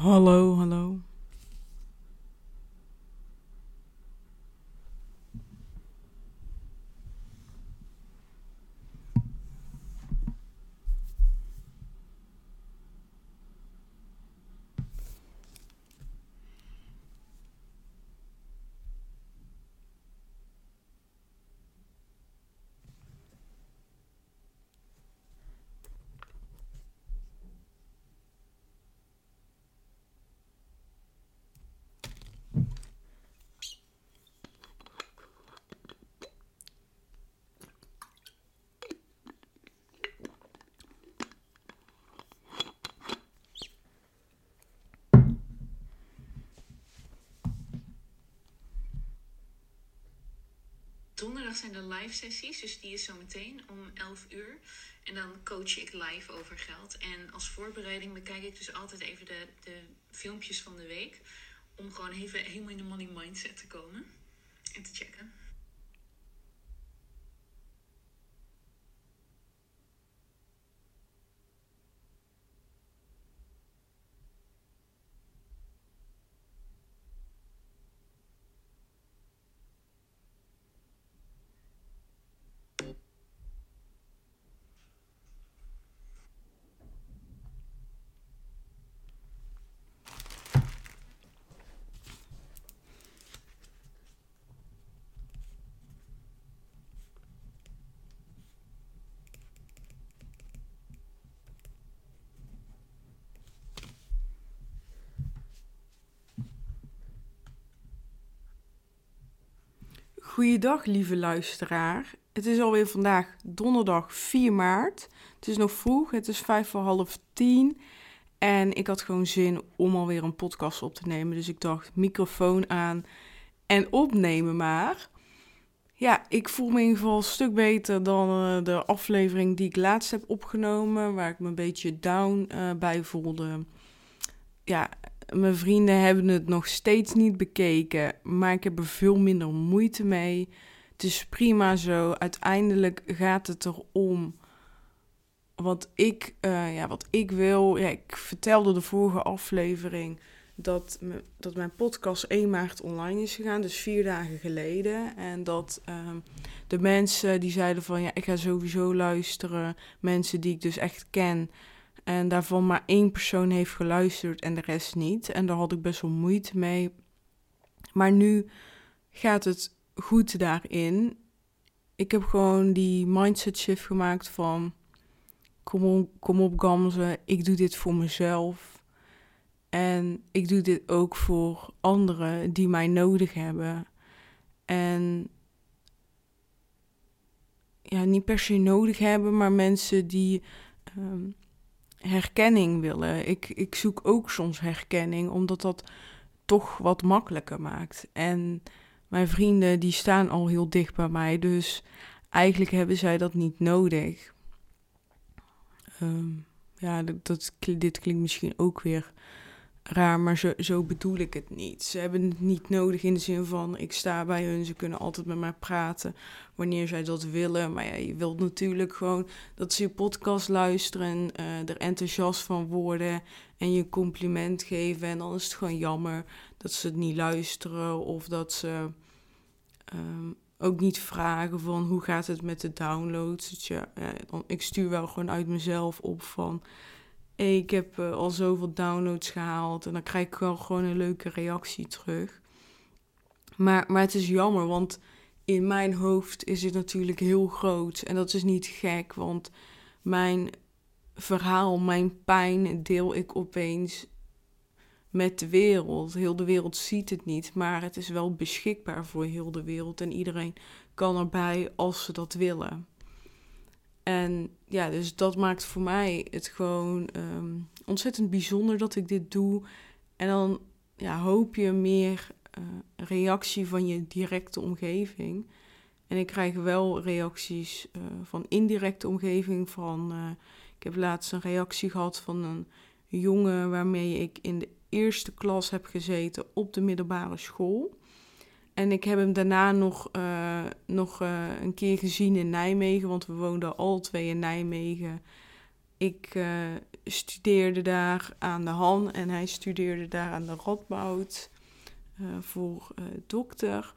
Hello, hello. Donderdag zijn de live sessies, dus die is zo meteen om 11 uur. En dan coach ik live over geld. En als voorbereiding bekijk ik dus altijd even de, de filmpjes van de week. Om gewoon even helemaal in de money mindset te komen en te checken. Goeiedag, lieve luisteraar. Het is alweer vandaag donderdag 4 maart. Het is nog vroeg, het is vijf voor half tien. En ik had gewoon zin om alweer een podcast op te nemen. Dus ik dacht, microfoon aan en opnemen maar. Ja, ik voel me in ieder geval een stuk beter dan eh, de aflevering die ik laatst heb opgenomen. Waar ik me een beetje down uh, bij voelde. Ja, mijn vrienden hebben het nog steeds niet bekeken, maar ik heb er veel minder moeite mee. Het is prima zo. Uiteindelijk gaat het erom wat ik, uh, ja, wat ik wil. Ja, ik vertelde de vorige aflevering dat, dat mijn podcast 1 maart online is gegaan, dus vier dagen geleden. En dat uh, de mensen die zeiden van ja, ik ga sowieso luisteren. Mensen die ik dus echt ken. En daarvan maar één persoon heeft geluisterd en de rest niet. En daar had ik best wel moeite mee. Maar nu gaat het goed daarin. Ik heb gewoon die mindset shift gemaakt van... Kom op, kom op Gamze, ik doe dit voor mezelf. En ik doe dit ook voor anderen die mij nodig hebben. En ja, niet per se nodig hebben, maar mensen die... Um, herkenning willen. Ik, ik zoek ook soms herkenning, omdat dat toch wat makkelijker maakt. En mijn vrienden die staan al heel dicht bij mij, dus eigenlijk hebben zij dat niet nodig. Um, ja, dat, dit klinkt misschien ook weer raar, maar zo, bedoel ik het niet. Ze hebben het niet nodig in de zin van ik sta bij hun, ze kunnen altijd met mij praten wanneer zij dat willen. Maar ja, je wilt natuurlijk gewoon dat ze je podcast luisteren, uh, er enthousiast van worden en je compliment geven. En dan is het gewoon jammer dat ze het niet luisteren of dat ze um, ook niet vragen van hoe gaat het met de downloads. Dus ja, dan, ik stuur wel gewoon uit mezelf op van ik heb uh, al zoveel downloads gehaald en dan krijg ik wel gewoon een leuke reactie terug. Maar, maar het is jammer, want in mijn hoofd is het natuurlijk heel groot. En dat is niet gek, want mijn verhaal, mijn pijn deel ik opeens met de wereld. Heel de wereld ziet het niet, maar het is wel beschikbaar voor heel de wereld. En iedereen kan erbij als ze dat willen. En ja, dus dat maakt voor mij het gewoon um, ontzettend bijzonder dat ik dit doe. En dan ja, hoop je meer uh, reactie van je directe omgeving. En ik krijg wel reacties uh, van indirecte omgeving. Van, uh, ik heb laatst een reactie gehad van een jongen waarmee ik in de eerste klas heb gezeten op de middelbare school. En ik heb hem daarna nog, uh, nog uh, een keer gezien in Nijmegen, want we woonden al twee in Nijmegen. Ik uh, studeerde daar aan de Han en hij studeerde daar aan de Radboud voor dokter.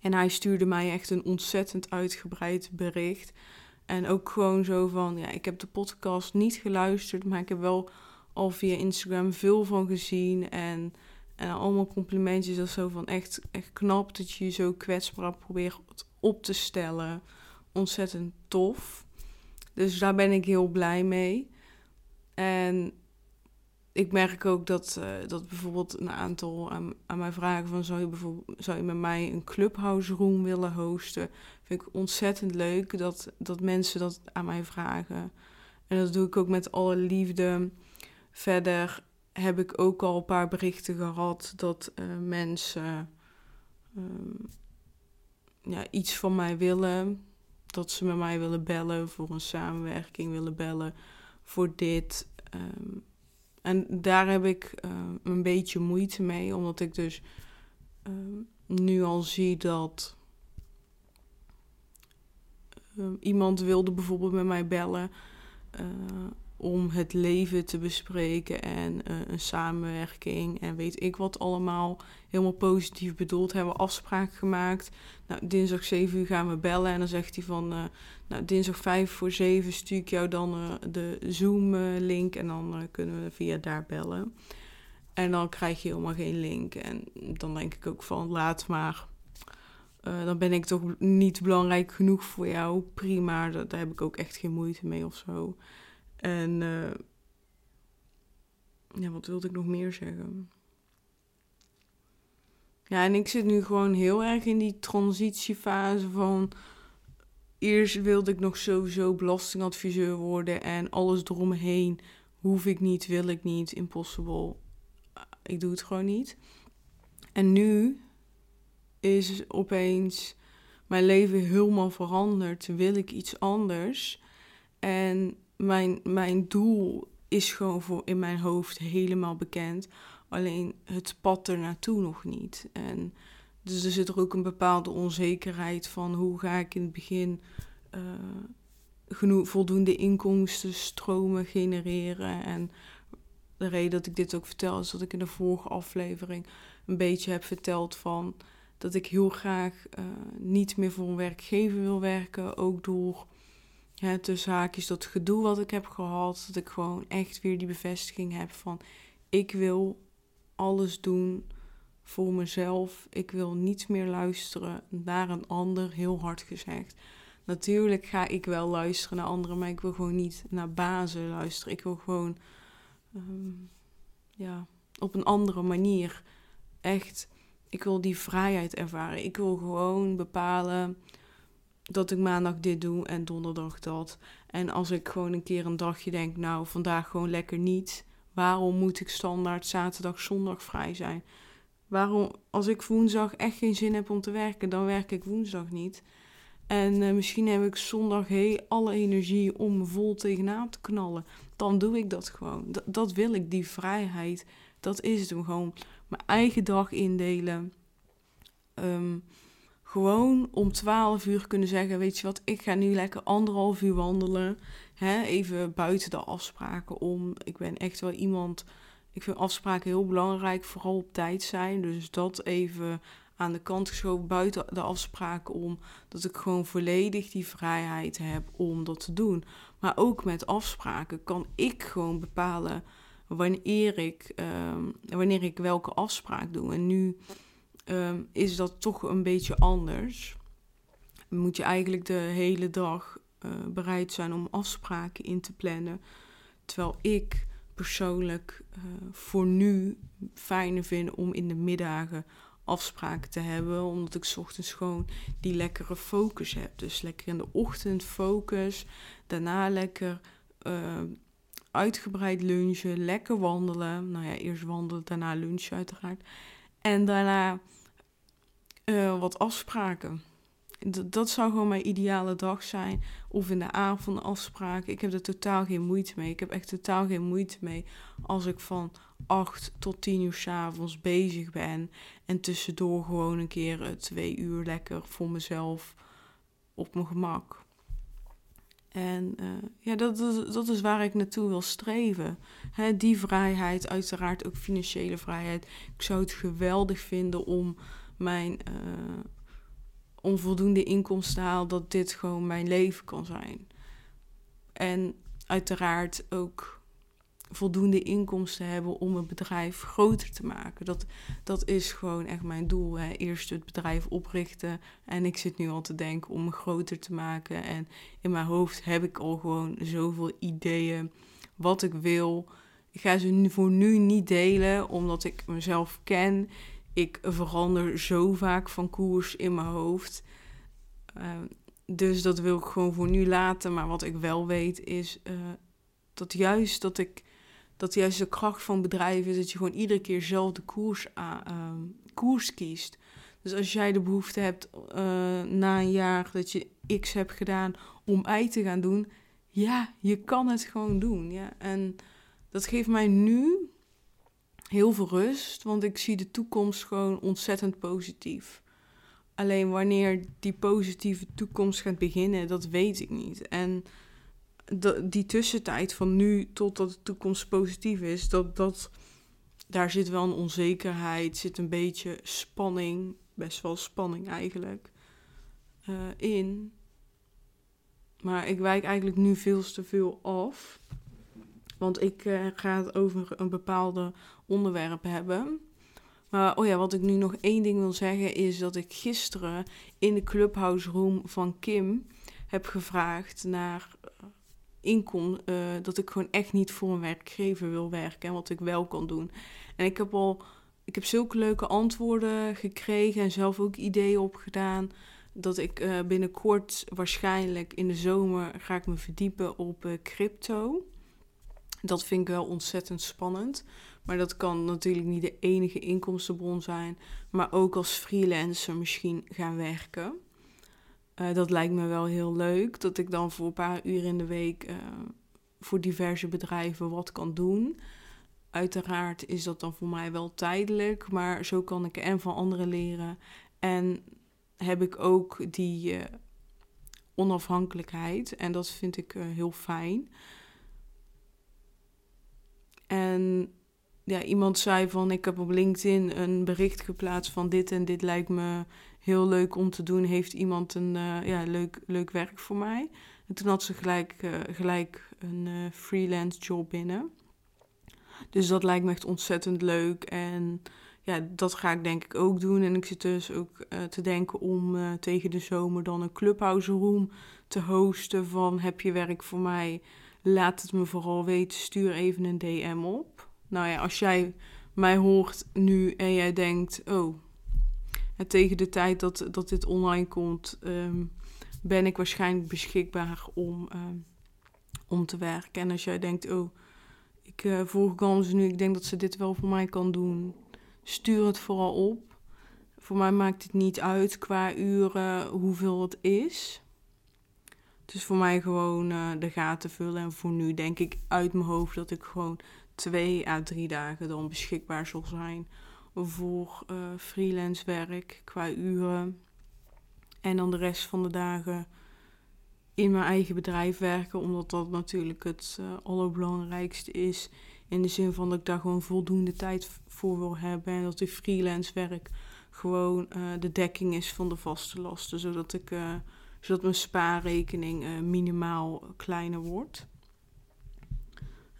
En hij stuurde mij echt een ontzettend uitgebreid bericht. En ook gewoon zo van, ja, ik heb de podcast niet geluisterd, maar ik heb wel al via Instagram veel van gezien. En, en allemaal complimentjes of zo van echt, echt knap dat je je zo kwetsbaar probeert op te stellen. Ontzettend tof. Dus daar ben ik heel blij mee. En ik merk ook dat, uh, dat bijvoorbeeld een aantal aan, aan mij vragen van zou je bijvoorbeeld zou je met mij een clubhouse room willen hosten? Vind ik ontzettend leuk dat, dat mensen dat aan mij vragen. En dat doe ik ook met alle liefde. Verder heb ik ook al een paar berichten gehad dat uh, mensen um, ja, iets van mij willen. Dat ze met mij willen bellen voor een samenwerking, willen bellen voor dit. Um, en daar heb ik uh, een beetje moeite mee, omdat ik dus uh, nu al zie dat iemand wilde bijvoorbeeld met mij bellen om het leven te bespreken en uh, een samenwerking en weet ik wat allemaal. Helemaal positief bedoeld. Hebben we afspraak gemaakt. Nou, dinsdag 7 uur gaan we bellen en dan zegt hij van, uh, nou, dinsdag 5 voor 7 stuur ik jou dan uh, de Zoom-link en dan kunnen we via daar bellen. En dan krijg je helemaal geen link. En dan denk ik ook van, laat maar. dan ben ik toch niet belangrijk genoeg voor jou. Prima, daar, daar heb ik ook echt geen moeite mee of zo. En uh, ja, wat wilde ik nog meer zeggen? Ja, en ik zit nu gewoon heel erg in die transitiefase van. Eerst wilde ik nog sowieso belastingadviseur worden en alles eromheen hoef ik niet, wil ik niet, impossible. Ik doe het gewoon niet. En nu is opeens mijn leven helemaal veranderd. Wil ik iets anders? En mijn, mijn doel is gewoon voor in mijn hoofd helemaal bekend. Alleen het pad er naartoe nog niet. En dus er zit er ook een bepaalde onzekerheid van hoe ga ik in het begin uh, genoeg, voldoende inkomsten stromen genereren. En de reden dat ik dit ook vertel is dat ik in de vorige aflevering een beetje heb verteld van dat ik heel graag uh, niet meer voor een werkgever wil werken. Ook door ja, tussen haakjes dat gedoe wat ik heb gehad. Dat ik gewoon echt weer die bevestiging heb van ik wil alles doen voor mezelf. Ik wil niet meer luisteren naar een ander, heel hard gezegd. Natuurlijk ga ik wel luisteren naar anderen, maar ik wil gewoon niet naar bazen luisteren. Ik wil gewoon um, ja, op een andere manier echt. Ik wil die vrijheid ervaren. Ik wil gewoon bepalen dat ik maandag dit doe en donderdag dat. En als ik gewoon een keer een dagje denk, nou, vandaag gewoon lekker niet. Waarom moet ik standaard zaterdag, zondag vrij zijn? Waarom, als ik woensdag echt geen zin heb om te werken, dan werk ik woensdag niet. En uh, misschien heb ik zondag hey, alle energie om vol tegenaan te knallen. Dan doe ik dat gewoon. Dat wil ik, die vrijheid. Dat is het gewoon. Mijn eigen dag indelen. Um, gewoon om 12 uur kunnen zeggen: Weet je wat, ik ga nu lekker anderhalf uur wandelen. Hè, even buiten de afspraken om. Ik ben echt wel iemand. Ik vind afspraken heel belangrijk, vooral op tijd zijn. Dus dat even aan de kant geschoven buiten de afspraken om. Dat ik gewoon volledig die vrijheid heb om dat te doen. Maar ook met afspraken kan ik gewoon bepalen wanneer ik, um, wanneer ik welke afspraak doe. En nu um, is dat toch een beetje anders. Moet je eigenlijk de hele dag uh, bereid zijn om afspraken in te plannen. Terwijl ik persoonlijk uh, voor nu fijner vind om in de middagen afspraken te hebben. Omdat ik ochtends gewoon die lekkere focus heb. Dus lekker in de ochtend focus. Daarna lekker uh, uitgebreid lunchen. Lekker wandelen. Nou ja, eerst wandelen, daarna lunchen uiteraard. En daarna uh, wat afspraken. Dat zou gewoon mijn ideale dag zijn. Of in de avond afspraken. Ik heb er totaal geen moeite mee. Ik heb echt totaal geen moeite mee als ik van 8 tot 10 uur s avonds bezig ben. En tussendoor gewoon een keer twee uur lekker voor mezelf op mijn gemak. En uh, ja, dat, dat, dat, is waar ik naartoe wil streven. Die vrijheid, uiteraard ook financiële vrijheid. Ik zou het geweldig vinden om mijn uh, onvoldoende inkomsten te halen, dat dit gewoon mijn leven kan zijn. En uiteraard ook voldoende inkomsten hebben om het bedrijf groter te maken. Dat, dat is gewoon echt mijn doel. Hè. Eerst het bedrijf oprichten. En ik zit nu al te denken om me groter te maken. En in mijn hoofd heb ik al gewoon zoveel ideeën wat ik wil. Ik ga ze voor nu niet delen, omdat ik mezelf ken. Ik verander zo vaak van koers in mijn hoofd. Ehm, dus dat wil ik gewoon voor nu laten. Maar wat ik wel weet is uh, dat juist dat ik dat juist de kracht van bedrijven is dat je gewoon iedere keer zelf de koers, uh, koers kiest. Dus als jij de behoefte hebt uh, na een jaar dat je X hebt gedaan om Y te gaan doen, ja, je kan het gewoon doen. Ja. En dat geeft mij nu heel veel rust, want ik zie de toekomst gewoon ontzettend positief. Alleen wanneer die positieve toekomst gaat beginnen, dat weet ik niet. En die tussentijd van nu totdat de toekomst positief is, dat, dat, daar zit wel een onzekerheid, zit een beetje spanning, best wel spanning eigenlijk, uh, in. Maar ik wijk eigenlijk nu veel te veel af. Want ik uh, ga het over een bepaalde onderwerp hebben. Maar oh ja, wat ik nu nog één ding wil zeggen is dat ik gisteren in de clubhouse room van Kim heb gevraagd naar inkom, uh, dat ik gewoon echt niet voor een werkgever wil werken en wat ik wel kan doen. En ik heb al, ik heb zulke leuke antwoorden gekregen en zelf ook ideeën opgedaan. Dat ik binnenkort, waarschijnlijk in de zomer, ga ik me verdiepen op crypto. Dat vind ik wel ontzettend spannend. Maar dat kan natuurlijk niet de enige inkomstenbron zijn. Maar ook als freelancer misschien gaan werken. Uh, dat lijkt me wel heel leuk. Dat ik dan voor een paar uur in de week uh, voor diverse bedrijven wat kan doen. Uiteraard is dat dan voor mij wel tijdelijk, maar zo kan ik en van anderen leren. En heb ik ook die uh, onafhankelijkheid. En dat vind ik heel fijn. En ja, iemand zei van ik heb op LinkedIn een bericht geplaatst van dit en dit lijkt me heel leuk om te doen. Heeft iemand een uh, ja, leuk, leuk werk voor mij? En toen had ze gelijk, uh, gelijk een uh, freelance job binnen. Dus dat lijkt me echt ontzettend leuk. En ja, dat ga ik denk ik ook doen. En ik zit dus ook te denken om tegen de zomer dan een clubhouse room te hosten. Van heb je werk voor mij? Laat het me vooral weten. Stuur even een DM op. Nou ja, als jij mij hoort nu en jij denkt, oh, en tegen de tijd dat, dat dit online komt, ehm, ben ik waarschijnlijk beschikbaar om, ehm, om te werken. En als jij denkt, oh, ik uh, volg Gans nu, ik denk dat ze dit wel voor mij kan doen, stuur het vooral op. Voor mij maakt het niet uit qua uren hoeveel het is. Is voor mij gewoon uh, de gaten vullen. En voor nu denk ik uit mijn hoofd dat ik gewoon twee à drie dagen dan beschikbaar zal zijn voor uh, freelance werk qua uren. En dan de rest van de dagen in mijn eigen bedrijf werken, omdat dat natuurlijk het uh, allerbelangrijkste is. In de zin van dat ik daar gewoon voldoende tijd voor wil hebben. En dat die freelance werk gewoon de dekking is van de vaste lasten. Zodat, ik, zodat mijn spaarrekening minimaal kleiner wordt.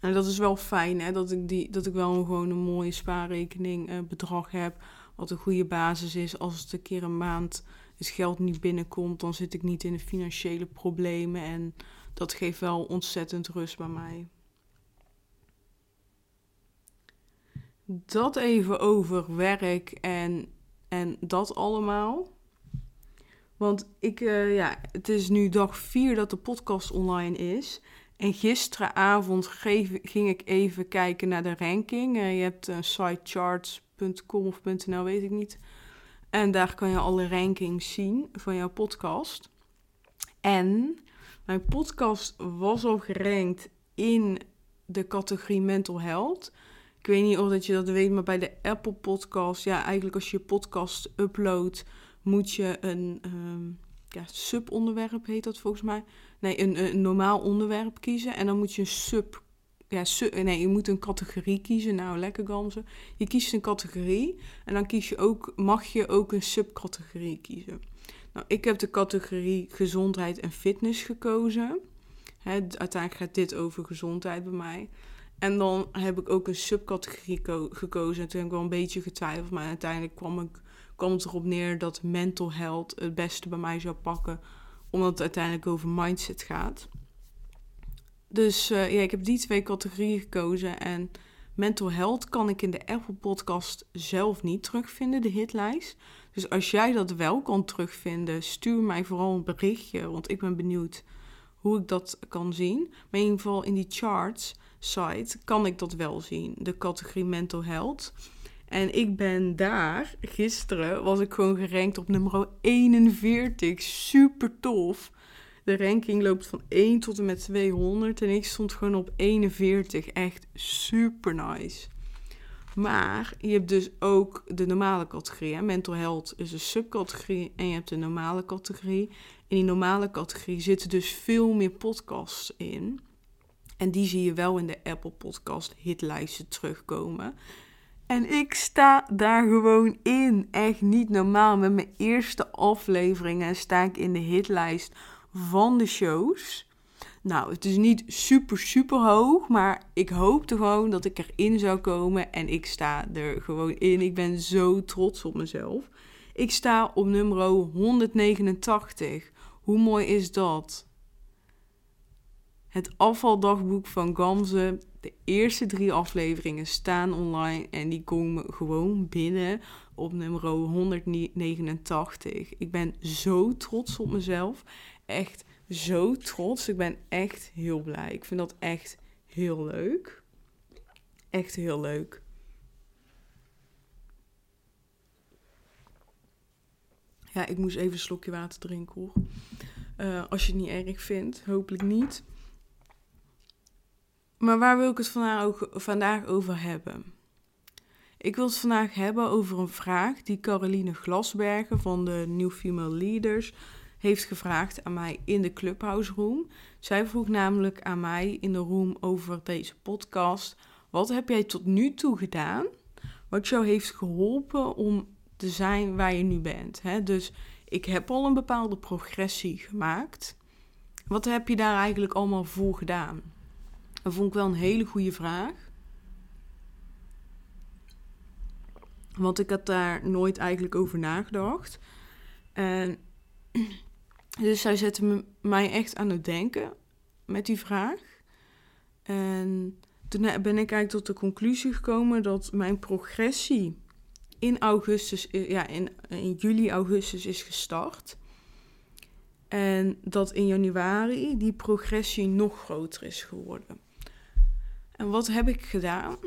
En dat is wel fijn, hè, dat ik, die, dat ik wel gewoon een mooie spaarrekening uh, bedrag heb. Wat een goede basis is. Als het een keer een maand het geld niet binnenkomt, dan zit ik niet in de financiële problemen. En dat geeft wel ontzettend rust bij mij. Dat even over werk en, en dat allemaal. Want ik, uh, ja, het is nu dag 4 dat de podcast online is. En gisteravond ging ik even kijken naar de ranking. Uh, je hebt uh, sitecharts.com of .nl, weet ik niet. En daar kan je alle rankings zien van jouw podcast. En mijn podcast was al gerankt in de categorie mental health. Ik weet niet of dat je dat weet, maar bij de Apple podcast, ja, eigenlijk als je je podcast uploadt, moet je een, um, ja, subonderwerp heet dat volgens mij. Nee, een, een normaal onderwerp kiezen. En dan moet je een sub. Ja, nee, je moet een categorie kiezen. Nou, lekker ganzen. Je kiest een categorie. En dan kies je ook, mag je ook een subcategorie kiezen. Nou, ik heb de categorie gezondheid en fitness gekozen. Hè, uiteindelijk gaat dit over gezondheid bij mij. En dan heb ik ook een subcategorie gekozen. En toen heb ik wel een beetje getwijfeld. Maar uiteindelijk kwam, ik, kwam het erop neer dat mental health het beste bij mij zou pakken. Omdat het uiteindelijk over mindset gaat. Dus uh, ja, ik heb die twee categorieën gekozen. En mental health kan ik in de Apple podcast zelf niet terugvinden, de hitlijst. Dus als jij dat wel kan terugvinden, stuur mij vooral een berichtje. Want ik ben benieuwd hoe ik dat kan zien. Maar in ieder geval in die charts site kan ik dat wel zien. De categorie mental health. En ik ben daar, gisteren was ik gewoon gerankt op nummer 41. Super tof. De ranking loopt van 1 tot en met 200 en ik stond gewoon op 41. Echt super nice. Maar je hebt dus ook de normale categorie. Mental health is een subcategorie en je hebt de normale categorie. In die normale categorie zitten dus veel meer podcasts in. En die zie je wel in de Apple Podcast hitlijsten terugkomen. En ik sta daar gewoon in. Echt niet normaal. Met mijn eerste afleveringen sta ik in de hitlijst van de shows. Nou, het is niet super, super hoog. Maar ik hoopte gewoon dat ik erin zou komen. En ik sta er gewoon in. Ik ben zo trots op mezelf. Ik sta op nummer 189. Hoe mooi is dat? Het afvaldagboek van Gamze. De eerste drie afleveringen staan online en die komen gewoon binnen op nummer 189. Ik ben zo trots op mezelf. Echt zo trots. Ik ben echt heel blij. Ik vind dat echt heel leuk. Echt heel leuk. Ja, ik moest even een slokje water drinken hoor. Uh, als je het niet erg vindt, hopelijk niet. Maar waar wil ik het vandaag over hebben? Ik wil het vandaag hebben over een vraag die Caroline Glasbergen van de New Female Leaders heeft gevraagd aan mij in de Clubhouse Room. Zij vroeg namelijk aan mij in de room over deze podcast: wat heb jij tot nu toe gedaan wat jou heeft geholpen om te zijn waar je nu bent? Hè? Dus ik heb al een bepaalde progressie gemaakt. Wat heb je daar eigenlijk allemaal voor gedaan? Dat vond ik wel een hele goede vraag. Want ik had daar nooit eigenlijk over nagedacht. En dus zij zette mij echt aan het denken met die vraag. En toen ben ik eigenlijk tot de conclusie gekomen dat mijn progressie in augustus, ja, in, in juli, augustus is gestart. En dat in januari die progressie nog groter is geworden. En wat heb ik gedaan?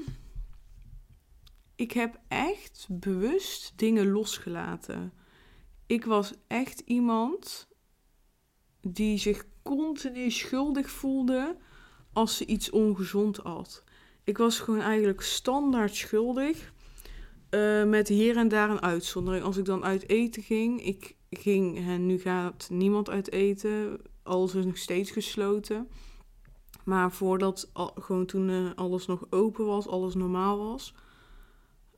Ik heb echt bewust dingen losgelaten. Ik was echt iemand die zich continu schuldig voelde als ze iets ongezond had. Ik was gewoon eigenlijk standaard schuldig. Uh, met hier en daar een uitzondering. Als ik dan uit eten ging, ik ging, en nu gaat niemand uit eten, alles is nog steeds gesloten. Maar voordat, gewoon toen uh, alles nog open was, alles normaal was.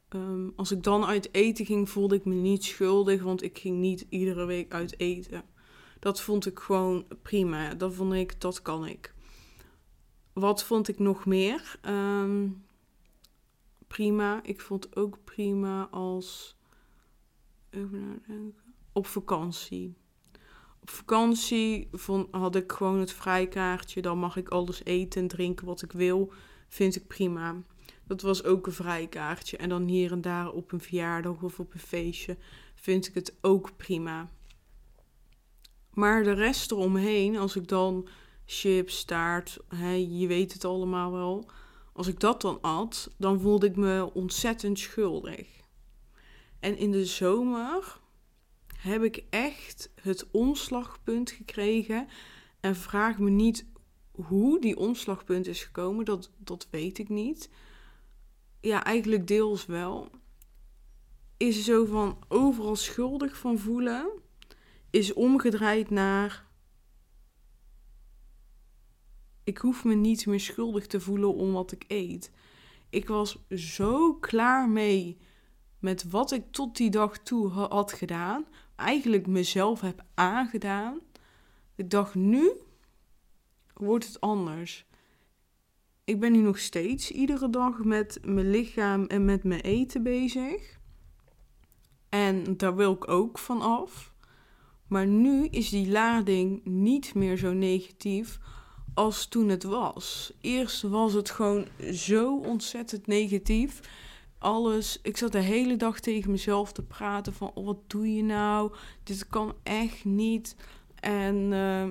Um, als ik dan uit eten ging, voelde ik me niet schuldig, want ik ging niet iedere week uit eten. Dat vond ik gewoon prima. Dat vond ik, dat kan ik. Wat vond ik nog meer? Um, prima. Ik vond ook prima als. Even nadenken. Op vakantie. Op vakantie had ik gewoon het vrijkaartje. Dan mag ik alles eten en drinken wat ik wil. Vind ik prima. Dat was ook een vrijkaartje. En dan hier en daar op een verjaardag of op een feestje vind ik het ook prima. Maar de rest eromheen, als ik dan chips, taart, hè, je weet het allemaal wel. Als ik dat dan at, dan voelde ik me ontzettend schuldig. En in de zomer heb ik echt het omslagpunt gekregen. En vraag me niet hoe die omslagpunt is gekomen, dat, dat weet ik niet. Ja, eigenlijk deels wel. Is zo van overal schuldig van voelen. is omgedraaid naar. Ik hoef me niet meer schuldig te voelen om wat ik eet. Ik was zo klaar mee met wat ik tot die dag toe had gedaan. Eigenlijk mezelf heb aangedaan. Ik dacht, nu wordt het anders. Ik ben nu nog steeds iedere dag met mijn lichaam en met mijn eten bezig. En daar wil ik ook van af. Maar nu is die lading niet meer zo negatief als toen het was. Eerst was het gewoon zo ontzettend negatief. Alles, ik zat de hele dag tegen mezelf te praten van, oh, wat doe je nou? Dit kan echt niet. En uh,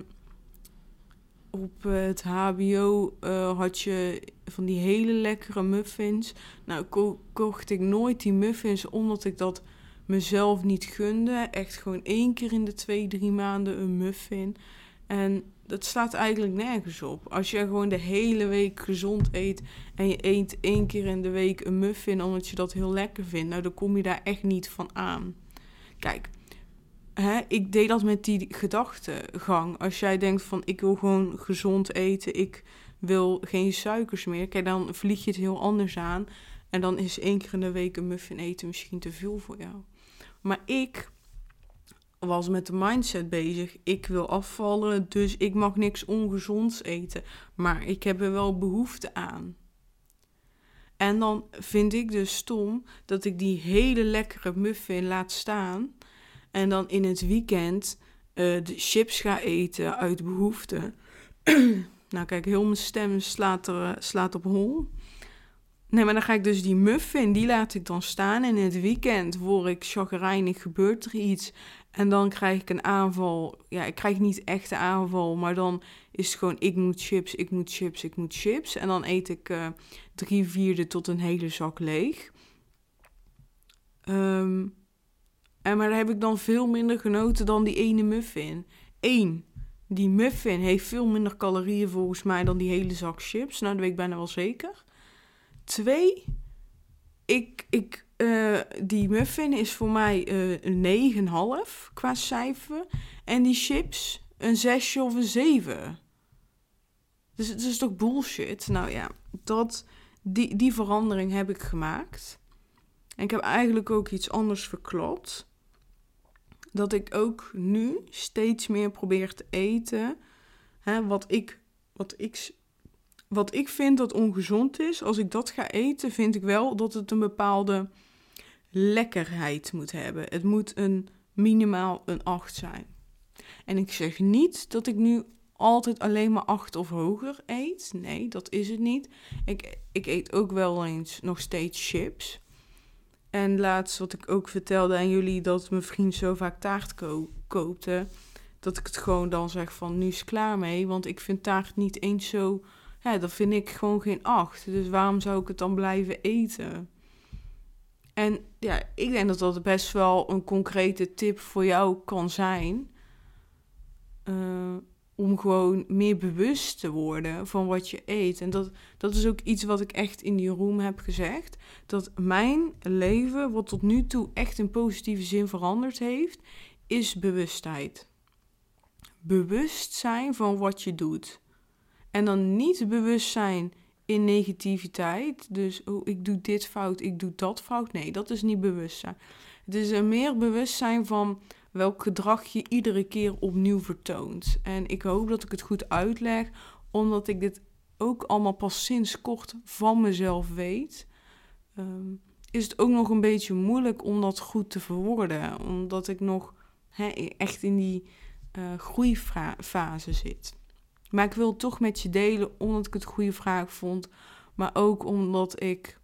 op het HBO uh, had je van die hele lekkere muffins. Nou, ko kocht ik nooit die muffins omdat ik dat mezelf niet gunde. Echt gewoon één keer in de twee, drie maanden een muffin. En dat staat eigenlijk nergens op. Als je gewoon de hele week gezond eet en je eet één keer in de week een muffin omdat je dat heel lekker vindt, nou dan kom je daar echt niet van aan. Kijk, hè, ik deed dat met die gedachtegang. Als jij denkt van ik wil gewoon gezond eten, ik wil geen suikers meer, kijk dan vlieg je het heel anders aan. En dan is één keer in de week een muffin eten misschien te veel voor jou. Maar ik was met de mindset bezig. Ik wil afvallen, dus ik mag niks ongezonds eten. Maar ik heb er wel behoefte aan. En dan vind ik dus stom dat ik die hele lekkere muffin laat staan. En dan in het weekend uh, de chips ga eten uit behoefte. nou kijk, heel mijn stem slaat, er, eh, slaat op hol. Nee, maar dan ga ik dus die muffin, die laat ik dan staan. En in het weekend word ik chagrijnig, gebeurt er iets. En dan krijg ik een aanval. Ja, ik krijg niet echt een aanval, maar dan is het gewoon: ik moet chips, ik moet chips, ik moet chips. En dan eet ik uh, drie vierde tot een hele zak leeg. Um, en maar daar heb ik dan veel minder genoten dan die ene muffin. Eén, die muffin heeft veel minder calorieën volgens mij dan die hele zak chips. Nou, dat weet ik bijna wel zeker. Twee, ik, ik, uh, die muffin is voor mij uh, een 9,5 qua cijfer. En die chips een 6 of een 7. Dus het is toch bullshit? Nou ja, dat, die, die verandering heb ik gemaakt. En ik heb eigenlijk ook iets anders verklopt. Dat ik ook nu steeds meer probeer te eten. Hè, wat, ik, wat ik wat ik vind dat ongezond is, als ik dat ga eten, vind ik wel dat het een bepaalde lekkerheid moet hebben. Het moet een minimaal een 8 zijn. En ik zeg niet dat ik nu altijd alleen maar 8 of hoger eet. Nee, dat is het niet. Ik, ik eet ook wel eens nog steeds chips. En laatst wat ik ook vertelde aan jullie dat mijn vriend zo vaak taart ko koopte. Dat ik het gewoon dan zeg van nu is klaar mee. Want ik vind taart niet eens zo ja, dat vind ik gewoon geen acht. Dus waarom zou ik het dan blijven eten? En ja, ik denk dat dat best wel een concrete tip voor jou kan zijn. Uh, om gewoon meer bewust te worden van wat je eet. En dat, dat is ook iets wat ik echt in die room heb gezegd. Dat mijn leven, wat tot nu toe echt in positieve zin veranderd heeft, is bewustheid. Bewust zijn van wat je doet. En dan niet bewust zijn in negativiteit. Dus, oh, ik doe dit fout, ik doe dat fout. Nee, dat is niet bewustzijn. Het is een meer bewustzijn van welk gedrag je iedere keer opnieuw vertoont. En ik hoop dat ik het goed uitleg, omdat ik dit ook allemaal pas sinds kort van mezelf weet. Ehm, is het ook nog een beetje moeilijk om dat goed te verwoorden. Omdat ik nog echt in die uh, groeifase zit. Maar ik wil het toch met je delen omdat ik het goede vraag vond. Maar ook omdat ik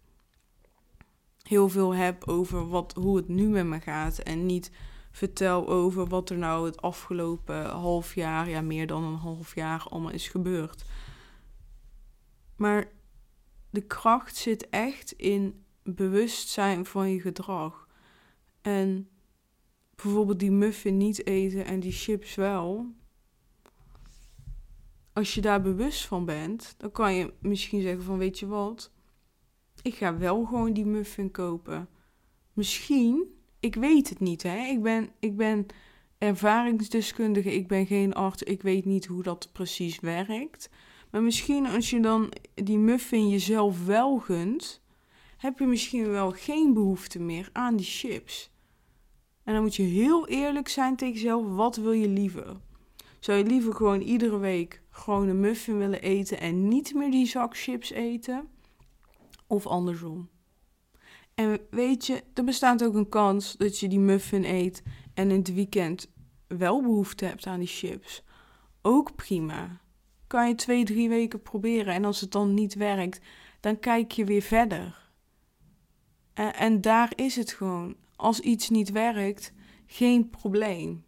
heel veel heb over wat, hoe het nu met me gaat. En niet vertel over wat er nou het afgelopen half jaar, ja meer dan een half jaar, allemaal is gebeurd. Maar de kracht zit echt in bewustzijn van je gedrag. En bijvoorbeeld die muffin niet eten en die chips wel als je daar bewust van bent, dan kan je misschien zeggen van weet je wat, ik ga wel gewoon die muffin kopen. Misschien, ik weet het niet hè, ik ben, ik ben ervaringsdeskundige, ik ben geen arts, ik weet niet hoe dat precies werkt. Maar misschien als je dan die muffin jezelf wel gunt, heb je misschien wel geen behoefte meer aan die chips. En dan moet je heel eerlijk zijn tegen jezelf, wat wil je liever? Zou je liever gewoon iedere week gewoon een muffin willen eten en niet meer die zak chips eten? Of andersom? En weet je, er bestaat ook een kans dat je die muffin eet en in het weekend wel behoefte hebt aan die chips. Ook prima. Kan je twee, drie weken proberen en als het dan niet werkt, dan kijk je weer verder. En, en daar is het gewoon. Als iets niet werkt, geen probleem.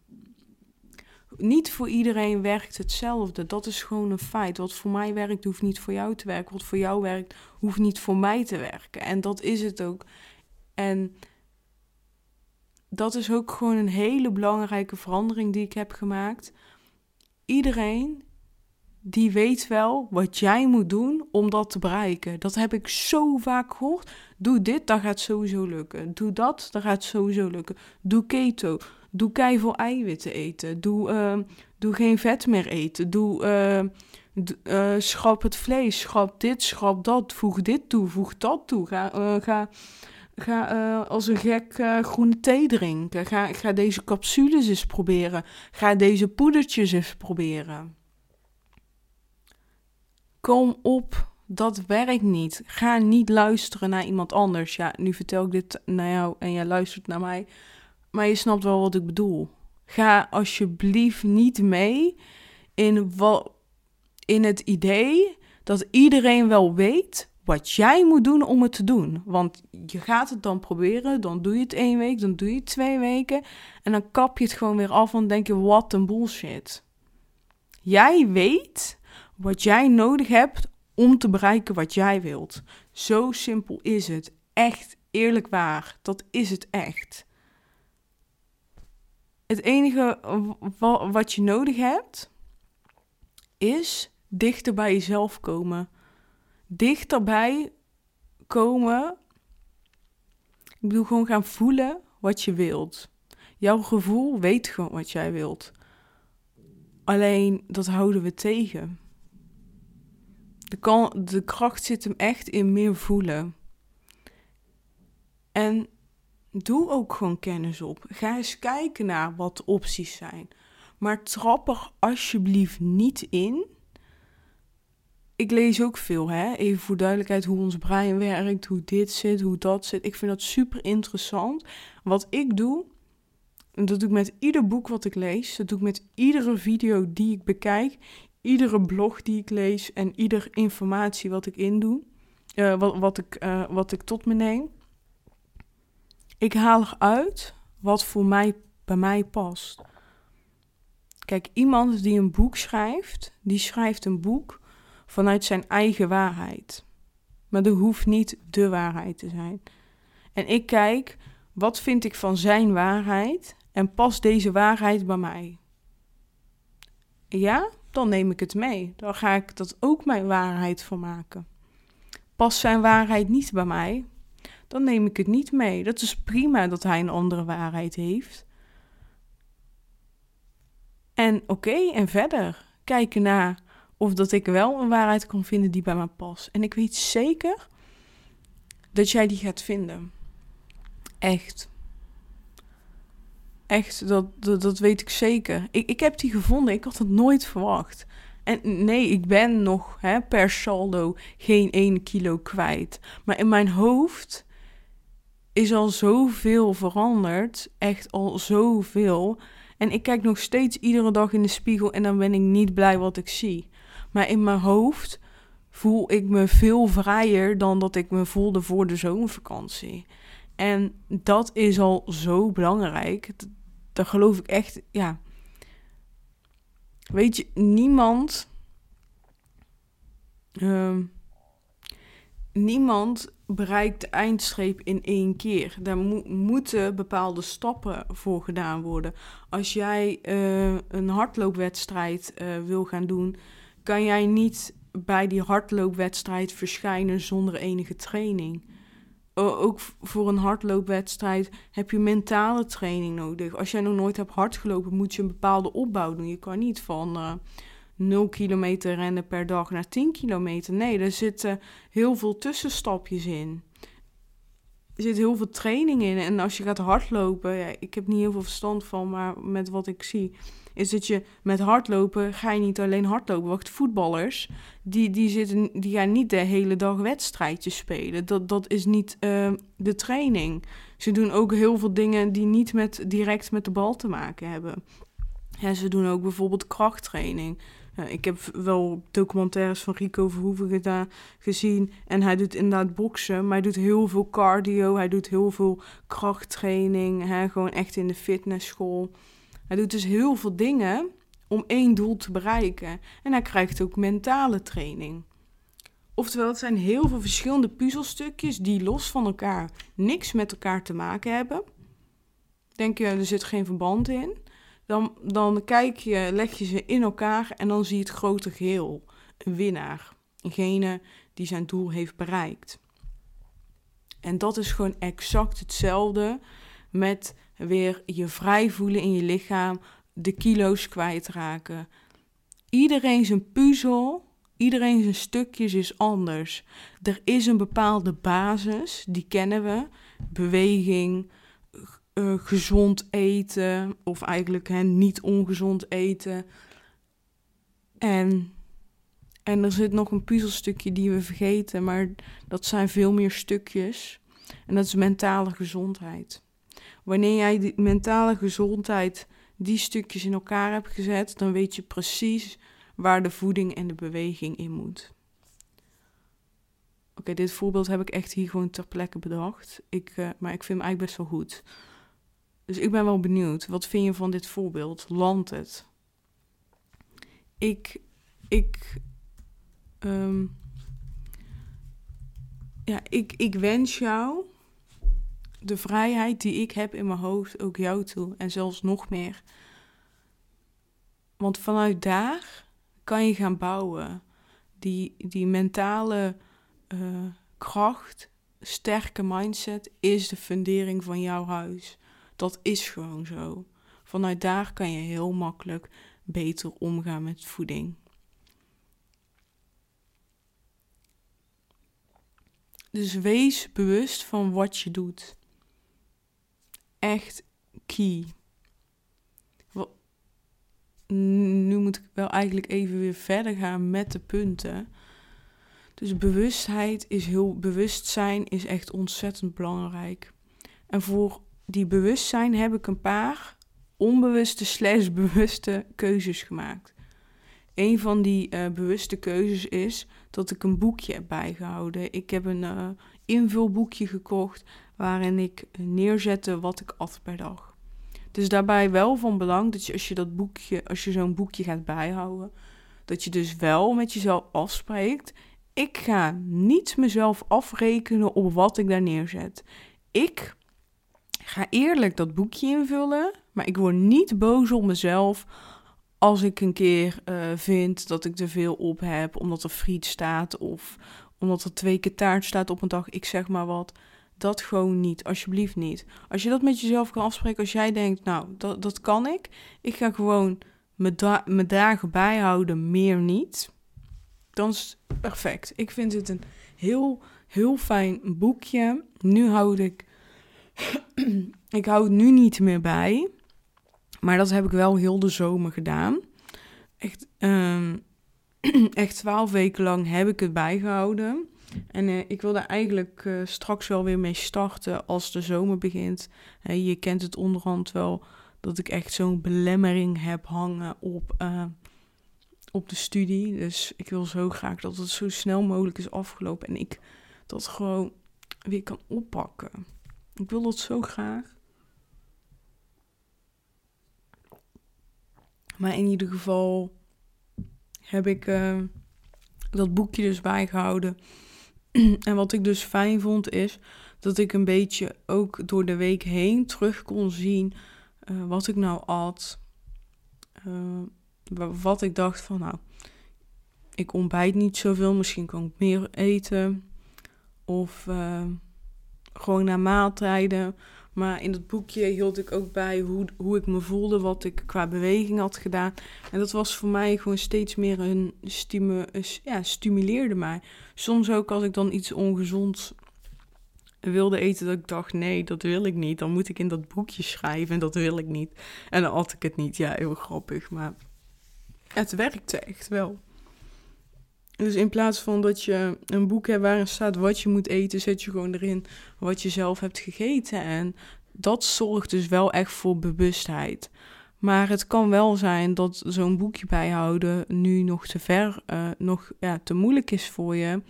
Niet voor iedereen werkt hetzelfde. Dat is gewoon een feit. Wat voor mij werkt, hoeft niet voor jou te werken. Wat voor jou werkt, hoeft niet voor mij te werken. En dat is het ook. En dat is ook gewoon een hele belangrijke verandering die ik heb gemaakt. Iedereen die weet wel wat jij moet doen om dat te bereiken. Dat heb ik zo vaak gehoord. Doe dit, dan gaat sowieso lukken. Doe dat, dan gaat sowieso lukken. Doe keto. Doe veel eiwitten eten. Doe, uh, doe geen vet meer eten. Doe, uh, uh, schrap het vlees. Schrap dit, schrap dat. Voeg dit toe, voeg dat toe. Ga, ga, ga als een gek groene thee drinken. Ga, ga deze capsules eens proberen. Ga deze poedertjes eens proberen. Kom op, dat werkt niet. Ga niet luisteren naar iemand anders. Ja, nu vertel ik dit naar jou en jij luistert naar mij. Maar je snapt wel wat ik bedoel. Ga alsjeblieft niet mee in, in het idee dat iedereen wel weet wat jij moet doen om het te doen. Want je gaat het dan proberen, dan doe je het één week, dan doe je het twee weken. En dan kap je het gewoon weer af en denk je, wat een bullshit. Jij weet wat jij nodig hebt om te bereiken wat jij wilt. Zo simpel is het. Echt eerlijk waar. Dat is het echt. Het enige wat je nodig hebt is dichter bij jezelf komen. Dichterbij komen. Ik bedoel gewoon gaan voelen wat je wilt. Jouw gevoel weet gewoon wat jij wilt. Alleen dat houden we tegen. De, de kracht zit hem echt in meer voelen. En doe ook gewoon kennis op. Ga eens kijken naar wat opties zijn. Maar trap er alsjeblieft niet in. Ik lees ook veel, hè? even voor duidelijkheid, hoe ons brein werkt, hoe dit zit, hoe dat zit. Ik vind dat super interessant. Wat ik doe, en dat doe ik met ieder boek wat ik lees, dat doe ik met iedere video die ik bekijk, iedere blog die ik lees en iedere informatie wat ik indoe, uh, wat, wat, ik, uh, wat ik tot me neem. Ik haal eruit wat voor mij bij mij past. Kijk, iemand die een boek schrijft, die schrijft een boek vanuit zijn eigen waarheid. Maar er hoeft niet de waarheid te zijn. En ik kijk, wat vind ik van zijn waarheid en past deze waarheid bij mij? Ja, dan neem ik het mee. Dan ga ik dat ook mijn waarheid voor maken. Past zijn waarheid niet bij mij, dan neem ik het niet mee. Dat is prima dat hij een andere waarheid heeft. En oké, en verder kijken naar of dat ik wel een waarheid kan vinden die bij mij past. En ik weet zeker dat jij die gaat vinden. Echt. Echt, dat, dat, dat weet ik zeker. Ik, ik heb die gevonden. Ik had het nooit verwacht. En nee, ik ben nog hè, per saldo geen 1 kilo kwijt. Maar in mijn hoofd is al zoveel veranderd. Echt al zoveel. En ik kijk nog steeds iedere dag in de spiegel en dan ben ik niet blij wat ik zie. Maar in mijn hoofd voel ik me veel vrijer dan dat ik me voelde voor de zomervakantie. En dat is al zo belangrijk. Daar geloof ik echt, ja. Weet je, niemand. Uh, niemand bereikt de eindstreep in één keer. Daar moeten bepaalde stappen voor gedaan worden. Als jij uh, een hardloopwedstrijd uh, wil gaan doen, kan jij niet bij die hardloopwedstrijd verschijnen zonder enige training. ook voor een hardloopwedstrijd heb je mentale training nodig. Als jij nog nooit hebt hardgelopen, moet je een bepaalde opbouw doen. Je kan niet van eh, 0 kilometer rennen per dag naar 10 kilometer. Nee, er zitten heel veel tussenstapjes in. Er zit heel veel training in. En als je gaat hardlopen, ja, ik heb niet heel veel verstand van, maar met wat ik zie, is dat je met hardlopen ga je niet alleen hardlopen. Wacht, voetballers, die, die, zitten, die gaan niet de hele dag wedstrijdjes spelen. Dat, dat is niet uh, de training. Ze doen ook heel veel dingen die niet met, direct met de bal te maken hebben. Ja, ze doen ook bijvoorbeeld krachttraining. Ik heb wel documentaires van Rico Verhoeven gezien. En hij doet inderdaad boksen, maar hij doet heel veel cardio. Hij doet heel veel krachttraining. Hè, gewoon echt in de fitnessschool. Hij doet dus heel veel dingen om één doel te bereiken. En hij krijgt ook mentale training. Oftewel, het zijn heel veel verschillende puzzelstukjes die los van elkaar niks met elkaar te maken hebben. Denk je, er zit geen verband in. Dan, dan kijk je, leg je ze in elkaar en dan zie je het grote geheel. Een winnaar. Eengene die zijn doel heeft bereikt. En dat is gewoon exact hetzelfde met weer je vrij voelen in je lichaam, de kilo's kwijtraken. Iedereen zijn puzzel, iedereen zijn stukjes is anders. Er is een bepaalde basis, die kennen we. Beweging, uh, gezond eten, of eigenlijk hè, niet ongezond eten. En, en er zit nog een puzzelstukje die we vergeten, maar dat zijn veel meer stukjes. En dat is mentale gezondheid. Wanneer jij die mentale gezondheid, die stukjes in elkaar hebt gezet, dan weet je precies waar de voeding en de beweging in moet. Oké, dit voorbeeld heb ik echt hier gewoon ter plekke bedacht. Ik, uh, maar ik vind hem eigenlijk best wel goed. Dus ik ben wel benieuwd. Wat vind je van dit voorbeeld? Landt het? Ik, ik, um, ja, ik, ik wens jou de vrijheid die ik heb in mijn hoofd ook jou toe. En zelfs nog meer. Want vanuit daar kan je gaan bouwen. Die, die mentale uh, kracht, sterke mindset is de fundering van jouw huis. Dat is gewoon zo. Vanuit daar kan je heel makkelijk beter omgaan met voeding. Dus wees bewust van wat je doet echt key. Nu moet ik wel eigenlijk even weer verder gaan met de punten. Dus bewustheid is heel, bewustzijn is echt ontzettend belangrijk. En voor die bewustzijn heb ik een paar onbewuste slash bewuste keuzes gemaakt. Een van die uh, bewuste keuzes is dat ik een boekje heb bijgehouden. Ik heb een uh, invulboekje gekocht waarin ik neerzette wat ik at per dag. Dus daarbij wel van belang dat je als je dat boekje, als je zo'n boekje gaat bijhouden, dat je dus wel met jezelf afspreekt. Ik ga niet mezelf afrekenen op wat ik daar neerzet. Ik ga eerlijk dat boekje invullen, maar ik word niet boos op mezelf als ik een keer uh, vind dat ik te veel op heb, omdat er friet staat of omdat er twee keer taart staat op een dag, ik zeg maar wat. Dat gewoon niet, alsjeblieft niet. Als je dat met jezelf kan afspreken, als jij denkt, nou, dat, dat kan ik. Ik ga gewoon mijn, dagen bijhouden, meer niet. Dan is het perfect. Ik vind het een heel, heel fijn boekje. Nu houd ik, ik hou het nu niet meer bij. Maar dat heb ik wel heel de zomer gedaan. Echt, um, echt twaalf weken lang heb ik het bijgehouden. En uh, ik wil eigenlijk uh, straks wel weer mee starten als de zomer begint. Je kent het onderhand wel dat ik echt zo'n belemmering heb hangen op, op de studie. Dus ik wil zo graag dat het zo snel mogelijk is afgelopen en ik dat gewoon weer kan oppakken. Ik wil dat zo graag. Maar in ieder geval heb ik dat boekje dus bijgehouden. en wat ik dus fijn vond is dat ik een beetje ook door de week heen terug kon zien uh, wat ik nou at. Uh, wat ik dacht van nou, ik ontbijt niet zoveel, misschien kan ik meer eten. Of, gewoon na maaltijden. Maar in dat boekje hield ik ook bij hoe, hoe ik me voelde, wat ik qua beweging had gedaan. En dat was voor mij gewoon steeds meer een ja, stimuleerde mij. Soms ook als ik dan iets ongezonds wilde eten, dat ik dacht, nee, dat wil ik niet. Dan moet ik in dat boekje schrijven en dat wil ik niet. En dan at ik het niet. Ja, heel grappig, maar het werkte echt wel. Dus in plaats van dat je een boek hebt waarin staat wat je moet eten, zet je gewoon erin wat je zelf hebt gegeten. En dat zorgt dus wel echt voor bewustheid. Maar het kan wel zijn dat zo'n boekje bijhouden nu nog te ver, uh, nog ja, te moeilijk is voor je.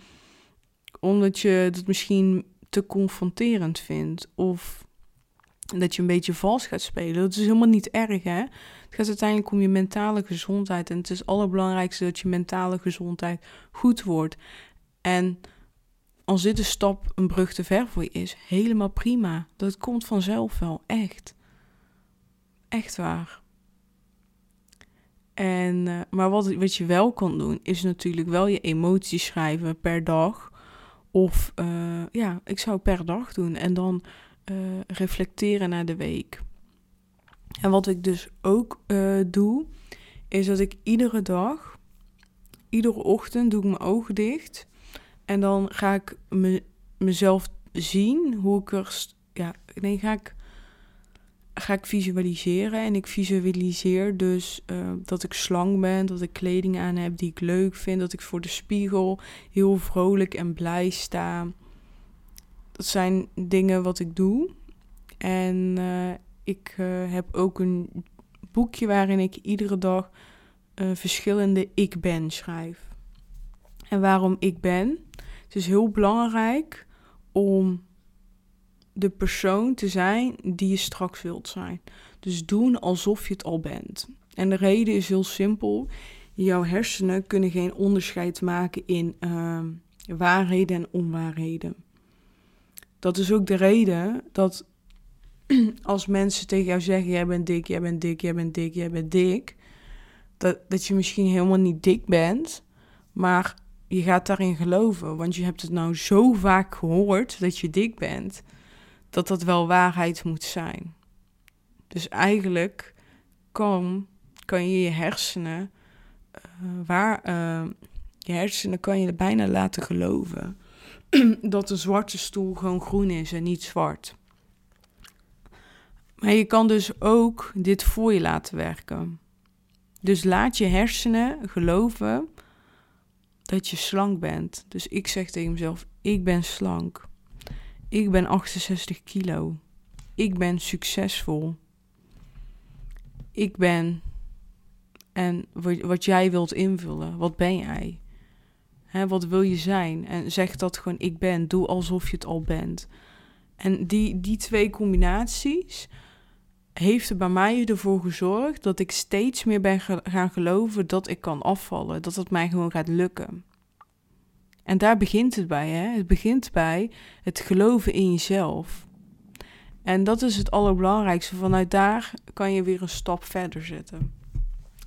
Omdat je het misschien te confronterend vindt. Of dat je een beetje vals gaat spelen. Dat is helemaal niet erg, hè? Het gaat uiteindelijk om je mentale gezondheid. En het is het allerbelangrijkste dat je mentale gezondheid goed wordt. En als dit een stap, een brug te ver voor je is, helemaal prima. Dat komt vanzelf wel, echt. Echt waar. En, uh, maar wat, je wel kan doen, is natuurlijk wel je emoties schrijven per dag. Of uh, ja, ik zou per dag doen. En dan uh, reflecteren naar de week. En wat ik dus ook uh, doe, is dat ik iedere dag, iedere ochtend doe ik mijn ogen dicht. En dan ga ik me, mezelf zien hoe ik er. Ja, nee, ga ik, ga ik visualiseren. En ik visualiseer dus uh, dat ik slank ben, dat ik kleding aan heb die ik leuk vind, dat ik voor de spiegel heel vrolijk en blij sta. Dat zijn dingen wat ik doe. En uh, ik uh, heb ook een boekje waarin ik iedere dag uh, verschillende ik ben schrijf. En waarom ik ben? Het is heel belangrijk om de persoon te zijn die je straks wilt zijn. Dus doen alsof je het al bent. En de reden is heel simpel. Jouw hersenen kunnen geen onderscheid maken in uh, waarheden en onwaarheden. Dat is ook de reden dat als mensen tegen jou zeggen: Jij bent dik, jij bent dik, jij bent dik, jij bent dik. Dat, dat je misschien helemaal niet dik bent, maar je gaat daarin geloven. Want je hebt het nou zo vaak gehoord dat je dik bent, dat dat wel waarheid moet zijn. Dus eigenlijk kan, kan je je hersenen, uh, waar, uh, je hersenen kan je bijna laten geloven dat de zwarte stoel gewoon groen is en niet zwart. Maar je kan dus ook dit voor je laten werken. Dus laat je hersenen geloven dat je slank bent. Dus ik zeg tegen mezelf: ik ben slank. Ik ben 68 kilo. Ik ben succesvol. Ik ben. En wat jij wilt invullen, wat ben jij? Hè, wat wil je zijn? En zeg dat gewoon: ik ben. Doe alsof je het al bent. En die, die twee combinaties heeft er bij mij ervoor gezorgd dat ik steeds meer ben gaan geloven dat ik kan afvallen. Dat het mij gewoon gaat lukken. En daar begint het bij. Hè? Het begint bij het geloven in jezelf. En dat is het allerbelangrijkste. Vanuit daar kan je weer een stap verder zetten.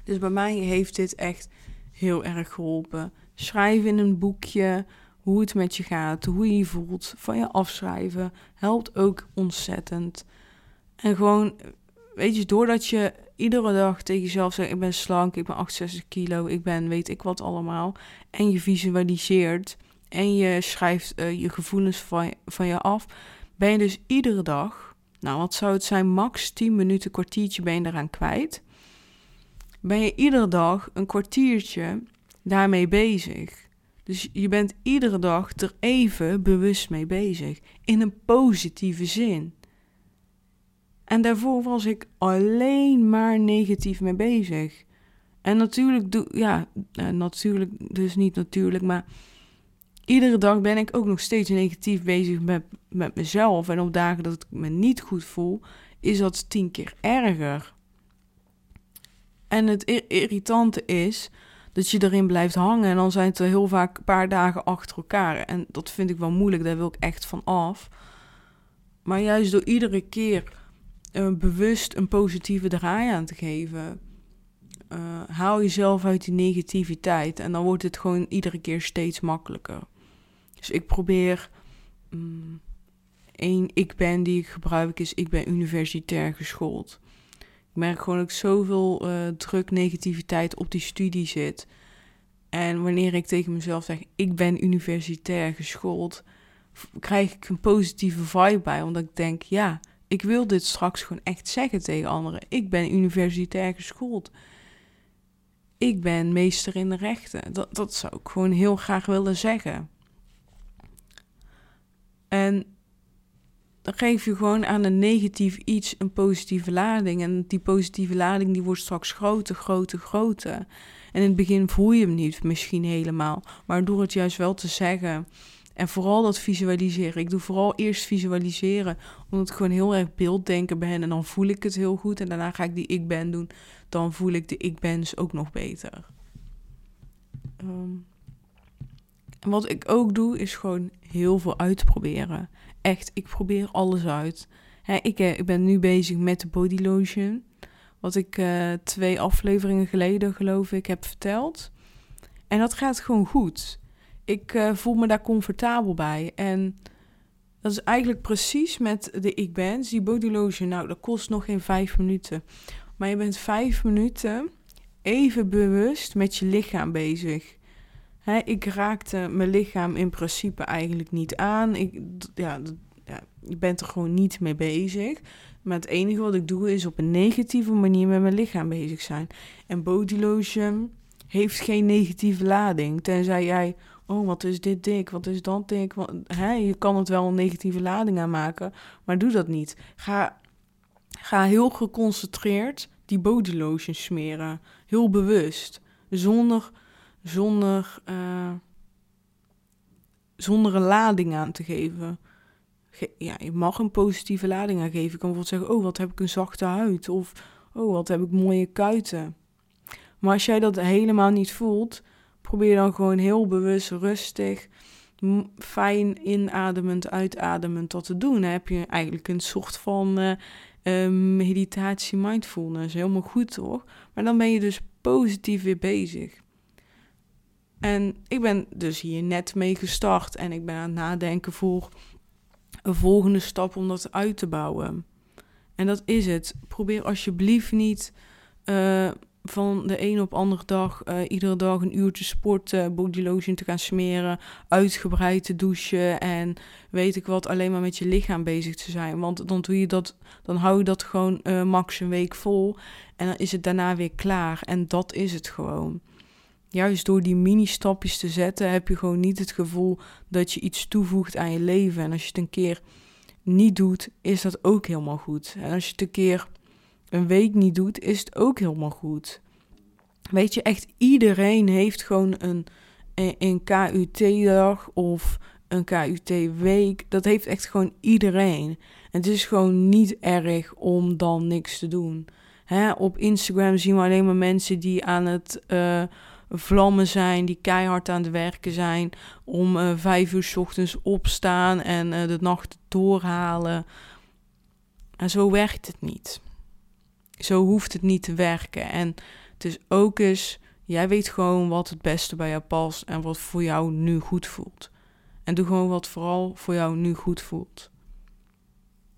Dus bij mij heeft dit echt heel erg geholpen. Schrijf in een boekje hoe het met je gaat, hoe je je voelt, van je afschrijven, helpt ook ontzettend. En gewoon, weet je, doordat je iedere dag tegen jezelf zegt: Ik ben slank, ik ben 68 kilo, ik ben weet ik wat allemaal. En je visualiseert en je schrijft uh, je gevoelens van, van je af. Ben je dus iedere dag, nou wat zou het zijn, max 10 minuten, kwartiertje ben je eraan kwijt. Ben je iedere dag een kwartiertje daarmee bezig. Dus je bent iedere dag er even bewust mee bezig. In een positieve zin. En daarvoor was ik alleen maar negatief mee bezig. En natuurlijk doe, ja, eh, natuurlijk, dus niet natuurlijk, maar iedere dag ben ik ook nog steeds negatief bezig met, met mezelf. En op dagen dat ik me niet goed voel, is dat tien keer erger. En het irritante is dat je erin blijft hangen. En dan zijn het er heel vaak een paar dagen achter elkaar. En dat vind ik wel moeilijk, daar wil ik echt van af. Maar juist door iedere keer uh, bewust een positieve draai aan te geven, uh, haal jezelf uit die negativiteit. En dan wordt het gewoon iedere keer steeds makkelijker. Dus ik probeer. Um, één ik ben die ik gebruik is ik ben universitair geschoold. Ik merk gewoon dat ik zoveel uh, druk, negativiteit op die studie zit. En wanneer ik tegen mezelf zeg ik ben universitair geschoold, krijg ik een positieve vibe bij. Omdat ik denk, ja, ik wil dit straks gewoon echt zeggen tegen anderen. Ik ben universitair geschoold. Ik ben meester in de rechten. Dat, dat zou ik gewoon heel graag willen zeggen. En geef je gewoon aan een negatief iets een positieve lading. En die positieve lading die wordt straks groter, groter, groter. En in het begin voel je hem niet misschien helemaal. Maar door het juist wel te zeggen en vooral dat visualiseren. Ik doe vooral eerst visualiseren, omdat ik gewoon heel erg beelddenken ben. En dan voel ik het heel goed. En daarna ga ik die ik ben doen. Dan voel ik de ik bens ook nog beter. Ehm, en wat ik ook doe, is gewoon heel veel uitproberen. Echt, ik probeer alles uit. ik, eh, ik ben nu bezig met de body lotion. Wat ik uh, twee afleveringen geleden, geloof ik, heb verteld. En dat gaat gewoon goed ik uh, voel me daar comfortabel bij. En dat is eigenlijk precies met de ik ben. Die body lotion, nou, dat kost nog geen vijf minuten. Maar je bent vijf minuten even bewust met je lichaam bezig. Ik raakte mijn lichaam in principe eigenlijk niet aan. Ik, ja, ja, je bent er gewoon niet mee bezig. Maar het enige wat ik doe is op een negatieve manier met mijn lichaam bezig zijn. En body lotion heeft geen negatieve lading. Tenzij jij oh, wat is dit dik, wat is dat dik. Je kan het wel een negatieve lading aanmaken, maar doe dat niet. Ga, ga heel geconcentreerd die body lotion smeren. Heel bewust. Zonder, zonder, uh, zonder een lading aan te geven. ja, je mag een positieve lading aan geven. Je kan bijvoorbeeld zeggen, oh, wat heb ik een zachte huid. Of, oh, wat heb ik mooie kuiten. Maar als jij dat helemaal niet voelt, probeer dan gewoon heel bewust, rustig, fijn inademend, uitademend dat te doen. Dan heb je eigenlijk een soort van uh, meditatie, mindfulness. Helemaal goed toch? Maar dan ben je dus positief weer bezig. En ik ben dus hier net mee gestart en ik ben aan het nadenken voor een volgende stap om dat uit te bouwen. En dat is het. Probeer alsjeblieft niet uh, van de een op andere dag uh, iedere dag een uurtje sporten, body lotion te gaan smeren, uitgebreid te douchen en weet ik wat, alleen maar met je lichaam bezig te zijn. Want dan doe je dat, dan hou je dat gewoon max een week vol en dan is het daarna weer klaar. En dat is het gewoon. Juist door die mini-stapjes te zetten heb je gewoon niet het gevoel dat je iets toevoegt aan je leven. En als je het een keer niet doet, is dat ook helemaal goed. En als je het een keer een week niet doet, is het ook helemaal goed. Weet je, echt iedereen heeft gewoon een, een KUT-dag of een KUT-week. Dat heeft echt gewoon iedereen. En het is gewoon niet erg om dan niks te doen. Op Instagram zien we alleen maar mensen die aan het uh, vlammen zijn, die keihard aan het werken zijn, om uh, vijf uur s ochtends opstaan en uh, de nacht doorhalen. En zo werkt het niet. Zo hoeft het niet te werken. En het is ook eens, jij weet gewoon wat het beste bij jou past en wat voor jou nu goed voelt. En doe gewoon wat vooral voor jou nu goed voelt.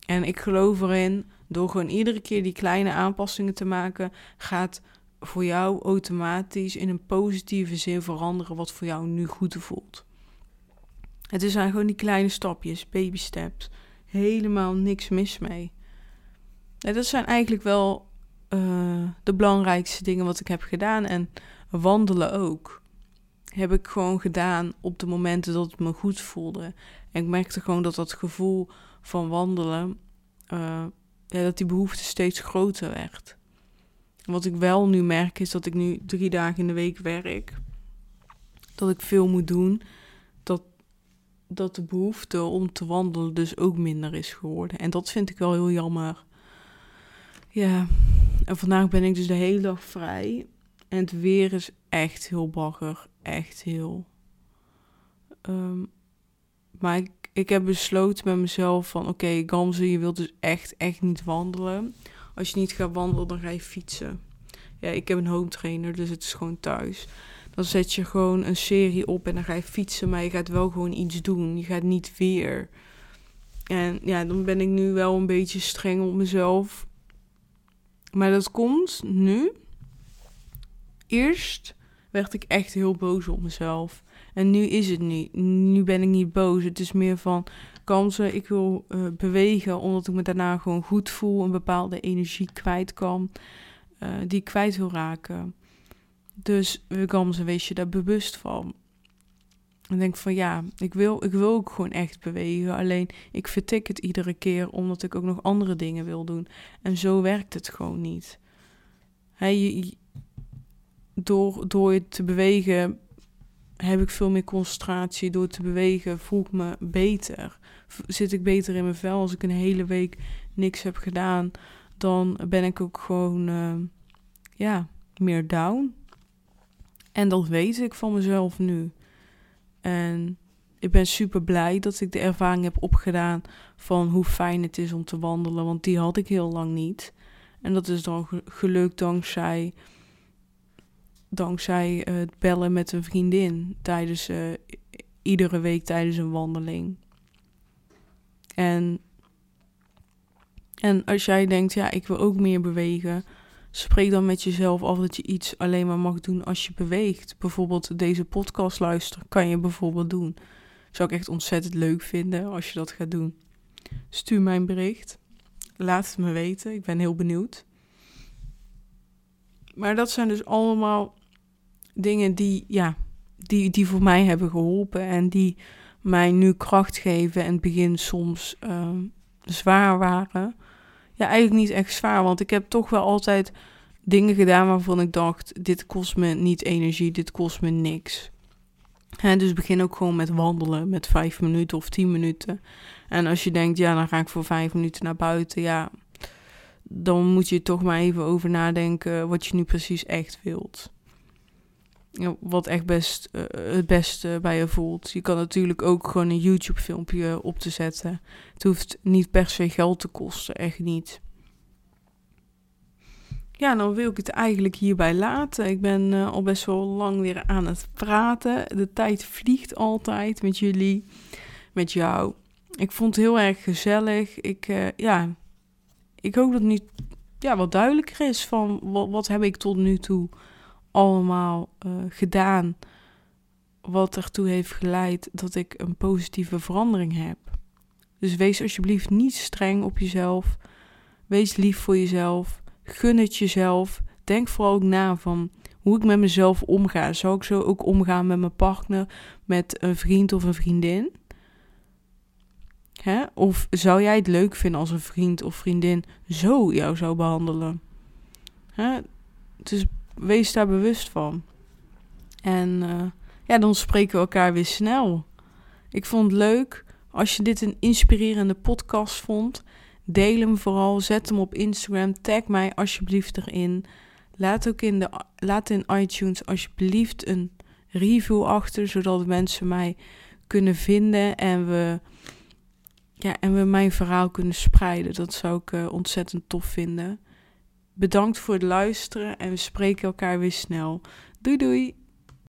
En ik geloof erin, door gewoon iedere keer die kleine aanpassingen te maken, gaat voor jou automatisch in een positieve zin veranderen wat voor jou nu goed voelt. Het zijn gewoon die kleine stapjes, baby steps. Helemaal niks mis mee. En dat zijn eigenlijk wel uh, de belangrijkste dingen wat ik heb gedaan. En wandelen ook. Heb ik gewoon gedaan op de momenten dat het me goed voelde. En ik merkte gewoon dat dat gevoel van wandelen, uh, ja, dat die behoefte steeds groter werd. Wat ik wel nu merk is dat ik nu drie dagen in de week werk. Dat ik veel moet doen. Dat, dat de behoefte om te wandelen dus ook minder is geworden. En dat vind ik wel heel jammer. Ja, en vandaag ben ik dus de hele dag vrij. En het weer is echt heel bagger. Echt heel. Um, maar ik, ik heb besloten met mezelf van... Oké, okay, Gamze, je wilt dus echt, echt niet wandelen. Als je niet gaat wandelen, dan ga je fietsen. Ja, ik heb een home trainer, dus het is gewoon thuis. Dan zet je gewoon een serie op en dan ga je fietsen. Maar je gaat wel gewoon iets doen. Je gaat niet weer En ja, dan ben ik nu wel een beetje streng op mezelf. Maar dat komt nu. Eerst werd ik echt heel boos op mezelf. En nu is het niet. Nu ben ik niet boos. Het is meer van kansen. Ik wil uh, bewegen omdat ik me daarna gewoon goed voel. Een bepaalde energie kwijt kan. Uh, die ik kwijt wil raken. Dus Gamze, wees je daar bewust van. En denk van ja, ik wil, ik wil ook gewoon echt bewegen. Alleen ik vertik het iedere keer omdat ik ook nog andere dingen wil doen. En zo werkt het gewoon niet. Door, door het te bewegen heb ik veel meer concentratie. Door te bewegen voel ik me beter. Zit ik beter in mijn vel. Als ik een hele week niks heb gedaan, dan ben ik ook gewoon uh, ja, meer down. En dat weet ik van mezelf nu. En ik ben super blij dat ik de ervaring heb opgedaan van hoe fijn het is om te wandelen, want die had ik heel lang niet. En dat is dan gelukt dankzij, dankzij uh, het bellen met een vriendin tijdens uh, iedere week tijdens een wandeling. En, en als jij denkt, ja, ik wil ook meer bewegen, spreek dan met jezelf af dat je iets alleen maar mag doen als je beweegt. Bijvoorbeeld deze podcast luisteren kan je bijvoorbeeld doen. Zou ik echt ontzettend leuk vinden als je dat gaat doen. Stuur mij een bericht. Laat het me weten. Ik ben heel benieuwd. Maar dat zijn dus allemaal dingen die, ja, die, die voor mij hebben geholpen en die mij nu kracht geven. En het begin soms uh, zwaar waren ja, eigenlijk niet echt zwaar. Want ik heb toch wel altijd dingen gedaan waarvan ik dacht: dit kost me niet energie, dit kost me niks. En dus begin ook gewoon met wandelen, met vijf minuten of tien minuten. En als je denkt, ja, dan ga ik voor vijf minuten naar buiten, ja, dan moet je toch maar even over nadenken wat je nu precies echt wilt. Wat echt best uh, het beste bij je voelt. Je kan natuurlijk ook gewoon een YouTube-filmpje op te zetten. Het hoeft niet per se geld te kosten, echt niet. Ja, dan wil ik het eigenlijk hierbij laten. Ik ben uh, al best wel lang weer aan het praten. De tijd vliegt altijd met jullie, met jou. Ik vond het heel erg gezellig. Ik, ja, ik hoop dat het nu ja, wat duidelijker is van wat, wat heb ik tot nu toe allemaal uh, gedaan. Wat ertoe heeft geleid dat ik een positieve verandering heb. Dus wees alsjeblieft niet streng op jezelf. Wees lief voor jezelf. Gun het jezelf. Denk vooral ook na van hoe ik met mezelf omga. Zou ik zo ook omgaan met mijn partner, met een vriend of een vriendin? Hè? Of zou jij het leuk vinden als een vriend of vriendin zo jou zou behandelen? Hè? Dus wees daar bewust van. En uh, ja, dan spreken we elkaar weer snel. Ik vond het leuk. Als je dit een inspirerende podcast vond, deel hem vooral. Zet hem op Instagram. Tag mij alsjeblieft erin. Laat ook in, de, laat in iTunes alsjeblieft een review achter, zodat mensen mij kunnen vinden en we, ja, en we mijn verhaal kunnen spreiden. Dat zou ik uh, ontzettend tof vinden. Bedankt voor het luisteren en we spreken elkaar weer snel. Doei doei!